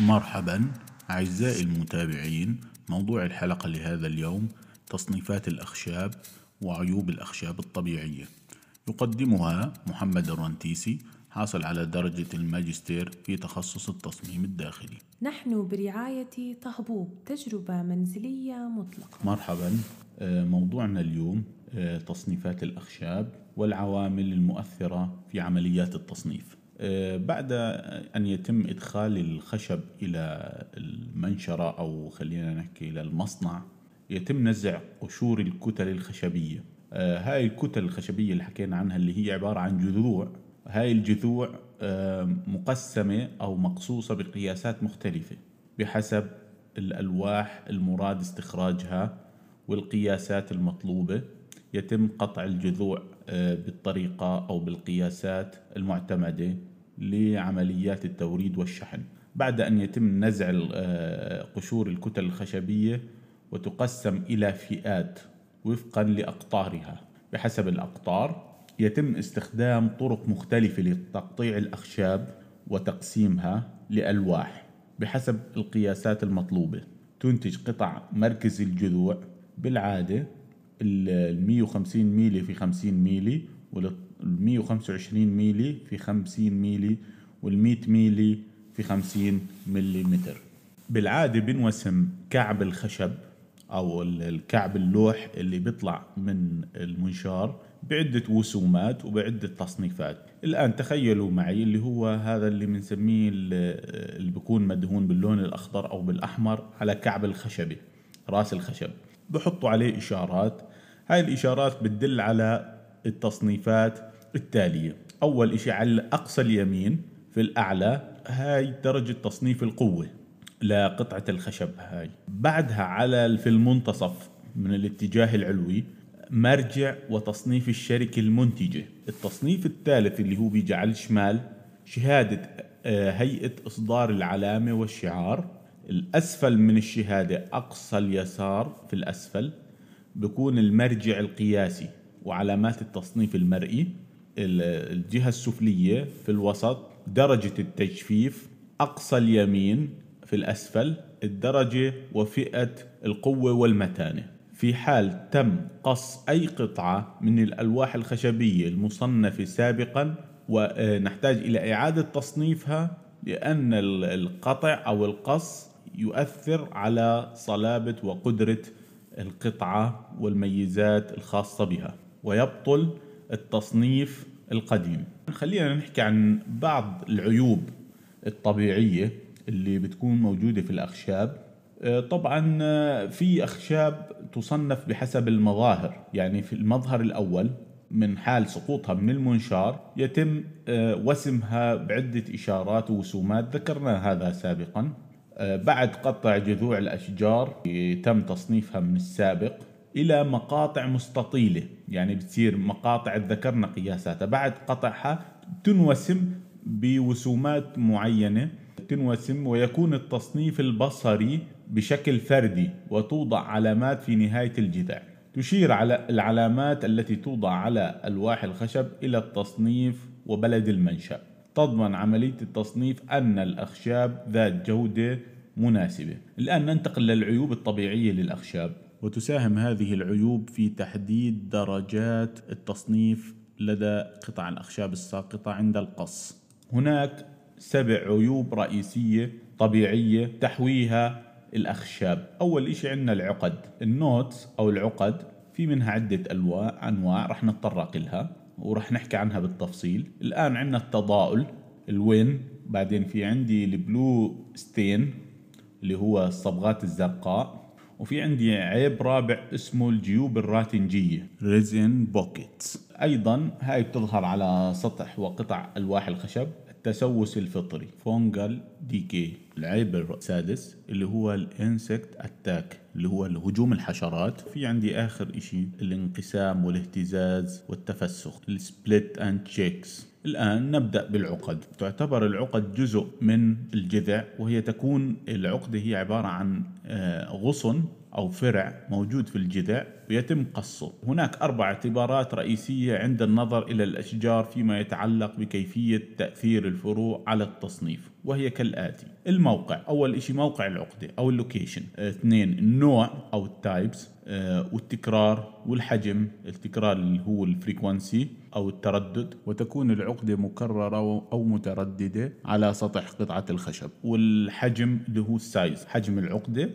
مرحبا أعزائي المتابعين موضوع الحلقة لهذا اليوم تصنيفات الأخشاب وعيوب الأخشاب الطبيعية. يقدمها محمد الرنتيسي حاصل على درجة الماجستير في تخصص التصميم الداخلي. نحن برعاية طهبوب تجربة منزلية مطلقة. مرحبا. آه، موضوعنا اليوم آه، تصنيفات الأخشاب والعوامل المؤثرة في عمليات التصنيف. بعد أن يتم إدخال الخشب إلى المنشرة أو خلينا نحكي إلى المصنع يتم نزع قشور الكتل الخشبية. آه، هاي الكتل الخشبية اللي حكينا عنها اللي هي عبارة عن جذوع هاي الجذوع آه، مقسمة أو مقصوصة بقياسات مختلفة بحسب الألواح المراد استخراجها والقياسات المطلوبة. يتم قطع الجذوع بالطريقة أو بالقياسات المعتمدة لعمليات التوريد والشحن. بعد أن يتم نزع آه، قشور الكتل الخشبية وتقسم إلى فئات وفقا لأقطارها. بحسب الأقطار يتم استخدام طرق مختلفة لتقطيع الأخشاب وتقسيمها لألواح بحسب القياسات المطلوبة. تنتج قطع مركز الجذوع بالعادة ال 150 ميلي في 50 ميلي وال 125 ميلي في 50 ميلي وال 100 ميلي في 50 مليمتر. بالعادة بنوسم كعب الخشب أو الكعب اللوح اللي بيطلع من المنشار بعدة وسومات وبعدة تصنيفات. الآن تخيلوا معي اللي هو هذا اللي بنسميه اللي بيكون مدهون باللون الأخضر أو بالأحمر على كعب الخشبة رأس الخشب. بحطوا عليه إشارات هاي الإشارات بتدل على التصنيفات التالية. أول إشي على أقصى اليمين في الأعلى هاي درجة تصنيف القوة لقطعة الخشب هاي. بعدها على في المنتصف من الاتجاه العلوي مرجع وتصنيف الشركة المنتجة. التصنيف الثالث اللي هو بيجي على الشمال شهادة آه، هيئة إصدار العلامة والشعار. الأسفل من الشهادة أقصى اليسار في الأسفل. بكون المرجع القياسي وعلامات التصنيف المرئي الجهة السفلية في الوسط درجة التجفيف أقصى اليمين في الأسفل الدرجة وفئة القوة والمتانة. في حال تم قص أي قطعة من الألواح الخشبية المصنفة سابقا ونحتاج إلى إعادة تصنيفها لأن القطع أو القص يؤثر على صلابة وقدرة القطعة والميزات الخاصة بها ويبطل التصنيف القديم. خلينا نحكي عن بعض العيوب الطبيعية اللي بتكون موجودة في الأخشاب. آه، طبعا آه، في أخشاب تصنف بحسب المظاهر. يعني في المظهر الأول من حال سقوطها من المنشار يتم آه، وسمها بعدة إشارات ووسومات. ذكرنا هذا سابقا. بعد قطع جذوع الأشجار تم تصنيفها من السابق إلى مقاطع مستطيلة. يعني بتصير مقاطع ذكرنا قياساتها. بعد قطعها تنوسم بوسومات معينة تنوسم ويكون التصنيف البصري بشكل فردي وتوضع علامات في نهاية الجذع. تشير على العلامات التي توضع على ألواح الخشب إلى التصنيف وبلد المنشأ. تضمن عملية التصنيف أن الأخشاب ذات جودة مناسبة. الآن ننتقل للعيوب الطبيعية للأخشاب. وتساهم هذه العيوب في تحديد درجات التصنيف لدى قطع الأخشاب الساقطة عند القص. هناك سبع عيوب رئيسية طبيعية تحويها الأخشاب. أول إشي عندنا العقد. النوتس أو العقد في منها عدة أنواع رح نتطرق لها. ورح نحكي عنها بالتفصيل. الآن عندنا التضاؤل ال wane بعدين في عندي ال blue stain اللي هو الصبغات الزرقاء وفي عندي عيب رابع اسمه الجيوب الراتنجية. resin pockets أيضا هاي بتظهر على سطح وقطع ألواح الخشب. التسوس الفطري fungal decay العيب السادس اللي هو ال insect attack اللي هو الهجوم الحشرات. في عندي آخر إشي الانقسام والاهتزاز والتفسخ ال split and checks الآن نبدأ بالعقد. تعتبر العقد جزء من الجذع وهي تكون العقدة هي عبارة عن آه، غصن أو فرع موجود في الجذع ويتم قصه. هناك أربع اعتبارات رئيسية عند النظر إلى الأشجار فيما يتعلق بكيفية تأثير الفروع على التصنيف وهي كالآتي. الموقع أول شيء موقع العقدة أو ال location. اثنين النوع أو ال types. آه، والتكرار والحجم. التكرار اللي هو ال frequency أو التردد. وتكون العقدة مكررة أو مترددة على سطح قطعة الخشب. والحجم اللي هو ال size حجم العقدة.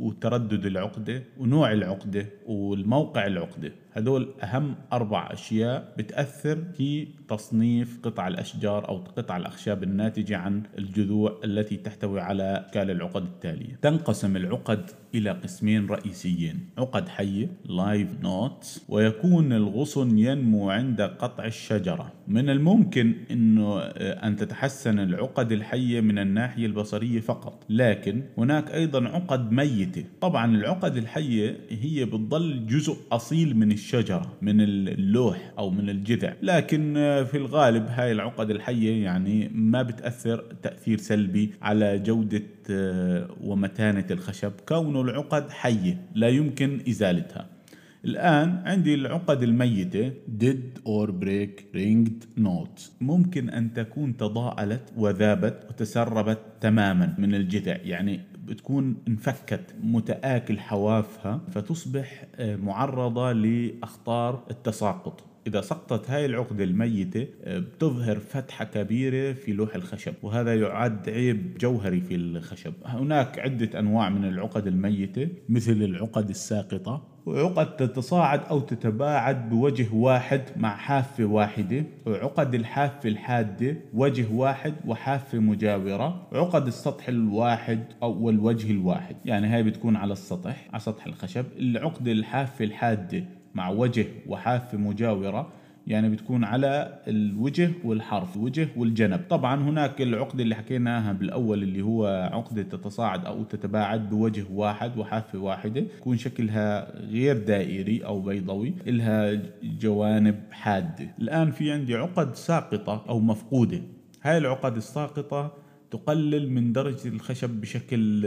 وتردد العقدة ونوع العقدة والموقع العقدة. هدول أهم أربع أشياء بتأثر في تصنيف قطع الأشجار أو قطع الأخشاب الناتجة عن الجذوع التي تحتوي على أشكال العقد التالية. تنقسم العقد إلى قسمين رئيسيين عقد حية live knots ويكون الغصن ينمو عند قطع الشجرة. من الممكن أنه آه، أن تتحسن العقد الحية من الناحية البصرية فقط لكن هناك أيضا عقد ميتة. طبعا العقد الحية هي بتظل جزء أصيل من الشجرة. من اللوح أو من الجذع. لكن آه، في الغالب هاي العقد الحية يعني ما بتأثر تأثير سلبي على جودة آه، ومتانة الخشب. كون العقد حية لا يمكن إزالتها. الآن عندي العقد الميتة dead or break ringed nodes ممكن أن تكون تضاءلت وذابت وتسربت تماما من الجذع. يعني بتكون انفكت متآكل حوافها فتصبح آه، معرضة لأخطار التساقط. إذا سقطت هاي العقدة الميتة آه، بتظهر فتحة كبيرة في لوح الخشب وهذا يعد عيب جوهري في الخشب. هناك عدة أنواع من العقد الميتة مثل العقد الساقطة وعقد تتصاعد أو تتباعد بوجه واحد مع حافة واحدة. وعقد الحافة الحادة وجه واحد وحافة مجاورة. عقد السطح الواحد أو الوجه الواحد. يعني هاي بتكون على السطح على سطح الخشب. العقدة الحافة الحادة مع وجه وحافة مجاورة. يعني بتكون على الوجه والحرف الوجه والجنب. طبعا هناك العقدة اللي حكيناها بالأول اللي هو عقدة تتصاعد أو تتباعد بوجه واحد وحافة واحدة. يكون شكلها غير دائري أو بيضوي إلها جوانب حادة. الآن في عندي عقد ساقطة أو مفقودة. هاي العقد الساقطة تقلل من درجة الخشب بشكل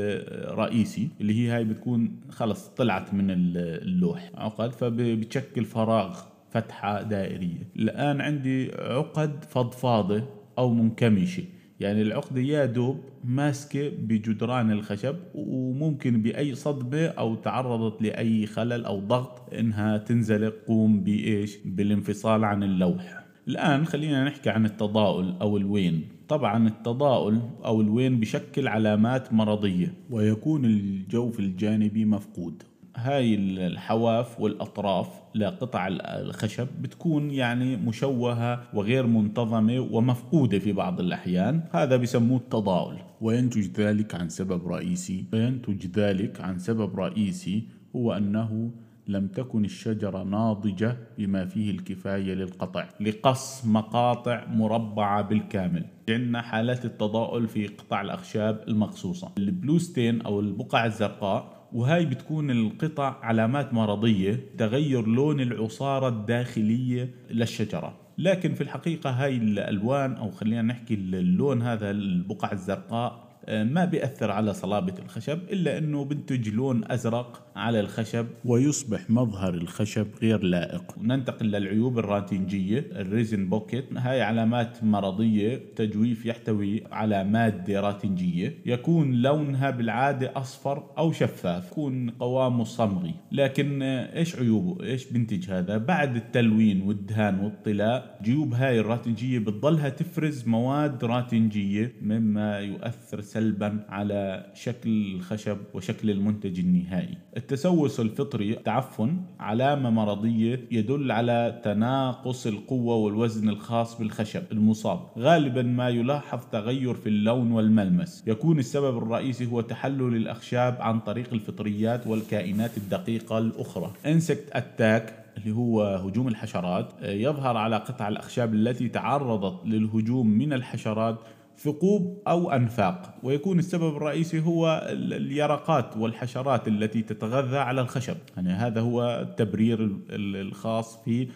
رئيسي اللي هي هاي بتكون خلص طلعت من اللوح. عقد فبتشكل فراغ. فتحة دائرية. الآن عندي عقد فضفاضة أو منكمشة. يعني العقدة يا دوب ماسكة بجدران الخشب وممكن بأي صدمة أو تعرضت لأي خلل أو ضغط إنها تنزلق قوم بإيش؟ بالانفصال عن اللوح. الآن خلينا نحكي عن التضاؤل أو الوين. طبعا التضاؤل أو الوين بشكل علامات مرضية ويكون الجوف الجانبي مفقود. هاي الحواف والأطراف لقطع الخشب بتكون يعني مشوهة وغير منتظمة ومفقودة في بعض الأحيان. هذا بسموه التضاؤل. وينتج ذلك عن سبب رئيسي؟ وينتج ذلك عن سبب رئيسي؟ هو أنه لم تكن الشجرة ناضجة بما فيه الكفاية للقطع. لقص مقاطع مربعة بالكامل. عندنا حالات التضاؤل في قطع الأخشاب المقصوصة. البلوستين أو البقع الزرقاء وهاي بتكون القطع علامات مرضية تغير لون العصارة الداخلية للشجرة. لكن في الحقيقة هاي الألوان أو خلينا نحكي اللون هذا البقع الزرقاء ما بيأثر على صلابة الخشب إلا أنه بنتج لون أزرق على الخشب. ويصبح مظهر الخشب غير لائق. ننتقل للعيوب الراتنجية ال resin pocket. هاي علامات مرضية تجويف يحتوي على مادة راتنجية. يكون لونها بالعادة أصفر أو شفاف يكون قوامه صمغي. لكن آه، إيش عيوبه؟ إيش بنتج هذا؟ بعد التلوين والدهان والطلاء جيوب هاي الراتنجية بتضلها تفرز مواد راتنجية مما يؤثر سلبا على شكل الخشب وشكل المنتج النهائي. التسوس الفطري تعفن علامة مرضية يدل على تناقص القوة والوزن الخاص بالخشب المصاب. غالبا ما يلاحظ تغير في اللون والملمس. يكون السبب الرئيسي هو تحلل الأخشاب عن طريق الفطريات والكائنات الدقيقة الأخرى. إنسكت أتاك اللي هو هجوم الحشرات يظهر على قطع الأخشاب التي تعرضت للهجوم من الحشرات ثقوب أو أنفاق. ويكون السبب الرئيسي هو اليرقات والحشرات التي تتغذى على الخشب. يعني هذا هو التبرير الخاص في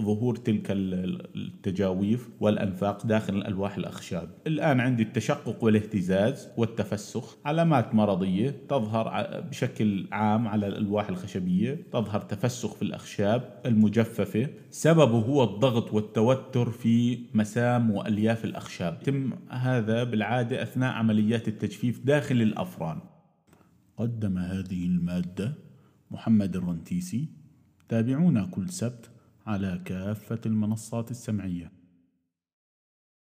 ظهور تلك التجاويف والأنفاق داخل الألواح الأخشاب. الآن عندي التشقق والاهتزاز والتفسخ. علامات مرضية تظهر بشكل عام على الألواح الخشبية. تظهر تفسخ في الأخشاب المجففة. سببه هو الضغط والتوتر في مسام وألياف الأخشاب. يتم هذا بالعادة أثناء عمليات التجفيف داخل الأفران. قدم هذه المادة محمد الرنتيسي تابعونا كل سبت على كافة المنصات السمعية.